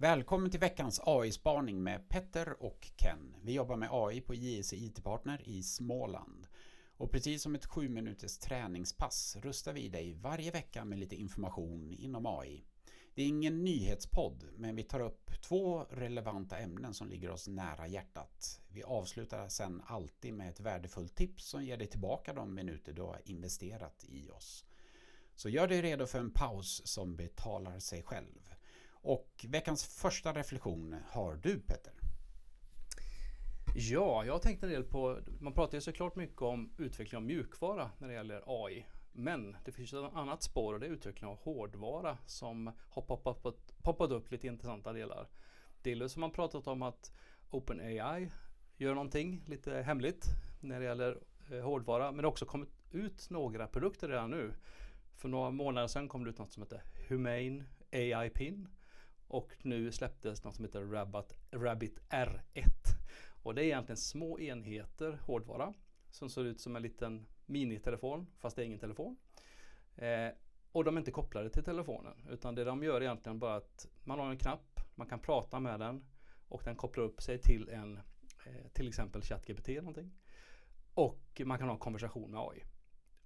Välkommen till veckans AI-spaning med Petter och Ken. Vi jobbar med AI på JIC IT-partner i Småland. Och precis som ett sju minuters träningspass rustar vi dig varje vecka med lite information inom AI. Det är ingen nyhetspodd, men vi tar upp två relevanta ämnen som ligger oss nära hjärtat. Vi avslutar sen alltid med ett värdefullt tips som ger dig tillbaka de minuter du har investerat i oss. Så gör dig redo för en paus som betalar sig själv. Och veckans första reflektion har du Petter. Ja, jag har tänkt en del på, man pratar ju såklart mycket om utveckling av mjukvara när det gäller AI. Men det finns ett annat spår och det är utveckling av hårdvara som har poppat upp, poppat upp lite intressanta delar. Dels har man pratat om att OpenAI gör någonting lite hemligt när det gäller eh, hårdvara. Men det har också kommit ut några produkter redan nu. För några månader sedan kom det ut något som heter Humane AI Pin. Och nu släpptes något som heter Rabbit, Rabbit R1. Och det är egentligen små enheter hårdvara som ser ut som en liten minitelefon fast det är ingen telefon. Eh, och de är inte kopplade till telefonen utan det de gör är egentligen bara att man har en knapp, man kan prata med den och den kopplar upp sig till en eh, till exempel ChatGPT eller någonting. Och man kan ha en konversation med AI.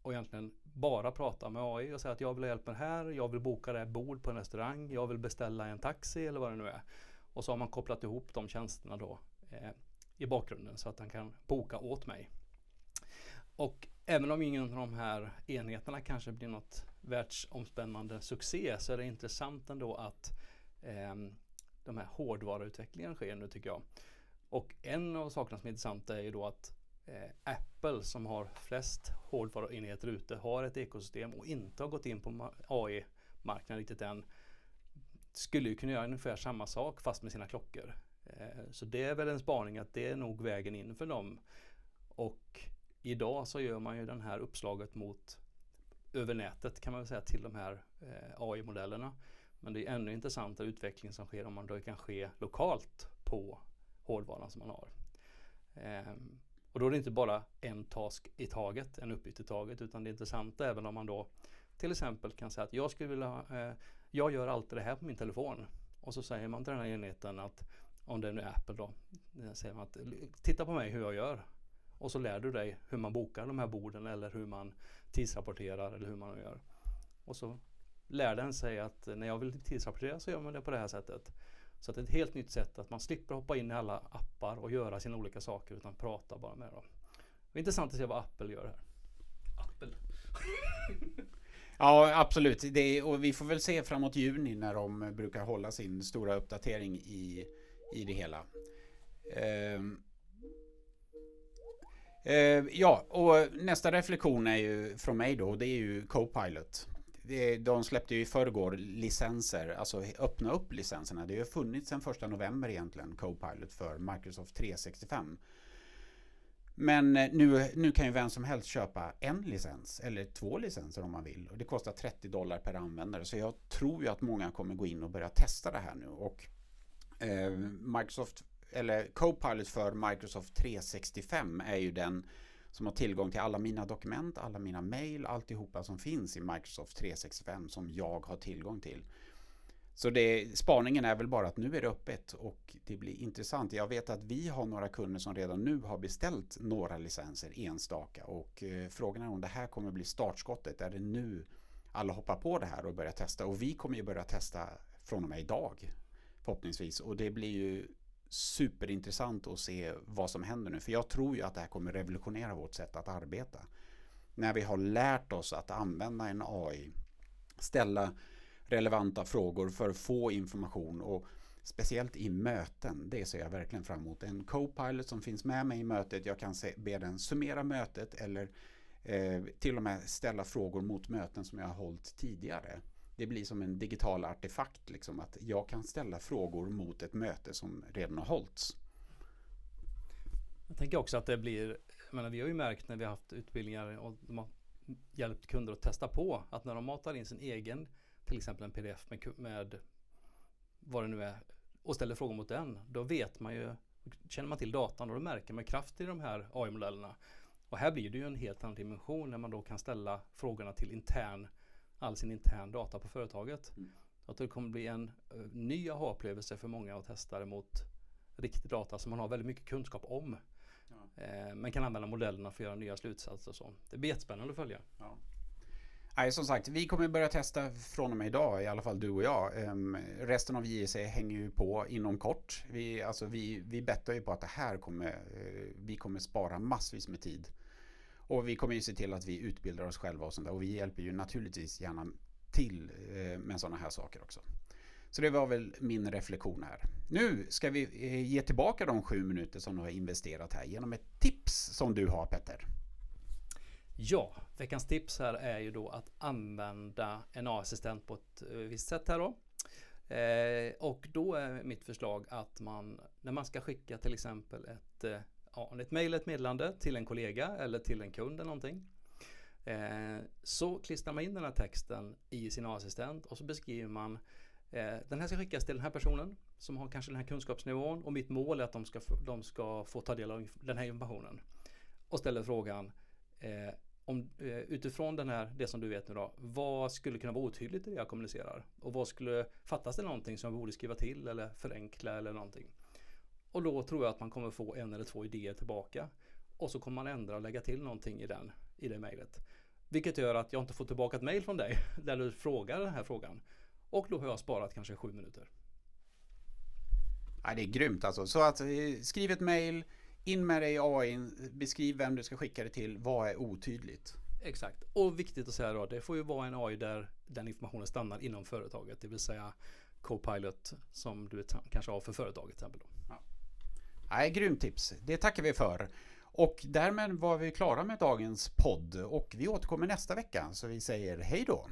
Och egentligen bara prata med AI och säga att jag vill ha hjälp med det här, jag vill boka det här bord på en restaurang, jag vill beställa en taxi eller vad det nu är. Och så har man kopplat ihop de tjänsterna då eh, i bakgrunden så att den kan boka åt mig. Och även om ingen av de här enheterna kanske blir något världsomspännande succé så är det intressant ändå att eh, de här hårdvaruutvecklingen sker nu tycker jag. Och en av sakerna som är intressant är ju då att eh, Apple som har flest hårdvaruenheter ute har ett ekosystem och inte har gått in på AI-marknaden riktigt än. Skulle ju kunna göra ungefär samma sak fast med sina klockor. Eh, så det är väl en spaning att det är nog vägen in för dem. Och idag så gör man ju det här uppslaget mot över nätet kan man väl säga till de här eh, AI-modellerna. Men det är ännu intressantare utveckling som sker om man då kan ske lokalt på hårdvaran som man har. Eh, och då är det inte bara en task i taget, en uppgift i taget, utan det är intressant även om man då till exempel kan säga att jag skulle vilja, eh, jag gör alltid det här på min telefon. Och så säger man till den här enheten att om det nu är Apple då, eh, säger man att titta på mig hur jag gör. Och så lär du dig hur man bokar de här borden eller hur man tidsrapporterar eller hur man gör. Och så lär den sig att när jag vill tidsrapportera så gör man det på det här sättet. Så att det är ett helt nytt sätt att man slipper hoppa in i alla appar och göra sina olika saker utan prata bara med dem. Det är intressant att se vad Apple gör här. Apple. ja, absolut. Det är, och vi får väl se framåt juni när de brukar hålla sin stora uppdatering i, i det hela. Um, uh, ja, och nästa reflektion är ju från mig då. Det är ju Copilot de släppte ju i förrgår licenser, alltså öppna upp licenserna. Det har funnits sedan första november egentligen, Copilot för Microsoft 365. Men eh, nu, nu kan ju vem som helst köpa en licens eller två licenser om man vill. Och det kostar 30 dollar per användare. Så jag tror ju att många kommer gå in och börja testa det här nu. Och eh, Microsoft, eller Copilot för Microsoft 365 är ju den som har tillgång till alla mina dokument, alla mina mail, alltihopa som finns i Microsoft 365 som jag har tillgång till. Så det, spaningen är väl bara att nu är det öppet och det blir intressant. Jag vet att vi har några kunder som redan nu har beställt några licenser enstaka och eh, frågan är om det här kommer bli startskottet. Är det nu alla hoppar på det här och börjar testa? Och vi kommer ju börja testa från och med idag förhoppningsvis och det blir ju superintressant att se vad som händer nu. För jag tror ju att det här kommer revolutionera vårt sätt att arbeta. När vi har lärt oss att använda en AI, ställa relevanta frågor för att få information och speciellt i möten. Det ser jag verkligen fram emot. En co-pilot som finns med mig i mötet. Jag kan se, be den summera mötet eller eh, till och med ställa frågor mot möten som jag har hållit tidigare det blir som en digital artefakt. Liksom, att jag kan ställa frågor mot ett möte som redan har hållits. Jag tänker också att det blir, jag menar, vi har ju märkt när vi har haft utbildningar och de har hjälpt kunder att testa på att när de matar in sin egen, till exempel en pdf med, med vad det nu är och ställer frågor mot den, då vet man ju, känner man till datan och då märker man kraft i de här AI-modellerna. Och här blir det ju en helt annan dimension när man då kan ställa frågorna till intern all sin intern data på företaget. Mm. Jag tror det kommer bli en uh, ny aha-upplevelse för många att testa det mot riktig data som man har väldigt mycket kunskap om. Ja. Eh, men kan använda modellerna för att göra nya slutsatser och så. Det blir jättespännande att följa. Ja. Nej, som sagt, vi kommer börja testa från och med idag, i alla fall du och jag. Um, resten av JEC hänger ju på inom kort. Vi, alltså, vi, vi bettar ju på att det här kommer, uh, vi kommer spara massvis med tid. Och vi kommer ju se till att vi utbildar oss själva och sånt där. Och vi hjälper ju naturligtvis gärna till eh, med sådana här saker också. Så det var väl min reflektion här. Nu ska vi eh, ge tillbaka de sju minuter som du har investerat här genom ett tips som du har Petter. Ja, veckans tips här är ju då att använda en A-assistent på ett eh, visst sätt här då. Eh, och då är mitt förslag att man när man ska skicka till exempel ett, ja, ett mejl, ett meddelande till en kollega eller till en kund eller någonting. Eh, så klistrar man in den här texten i sin assistent och så beskriver man eh, den här ska skickas till den här personen som har kanske den här kunskapsnivån och mitt mål är att de ska, de ska få ta del av den här informationen. Och ställer frågan eh, om, eh, utifrån den här, det som du vet nu då, vad skulle kunna vara otydligt i det jag kommunicerar? Och vad skulle, fattas det någonting som jag borde skriva till eller förenkla eller någonting? Och då tror jag att man kommer få en eller två idéer tillbaka. Och så kommer man ändra och lägga till någonting i, den, i det mejlet. Vilket gör att jag inte får tillbaka ett mejl från dig där du frågar den här frågan. Och då har jag sparat kanske sju minuter. Ja, det är grymt alltså. Så att eh, skriv ett mejl, in med det i AI, beskriv vem du ska skicka det till, vad är otydligt? Exakt, och viktigt att säga då, det får ju vara en AI där den informationen stannar inom företaget, det vill säga Copilot som du kanske har för företaget till exempel. Ja. Nej, grymt tips, det tackar vi för. Och därmed var vi klara med dagens podd och vi återkommer nästa vecka så vi säger hej då.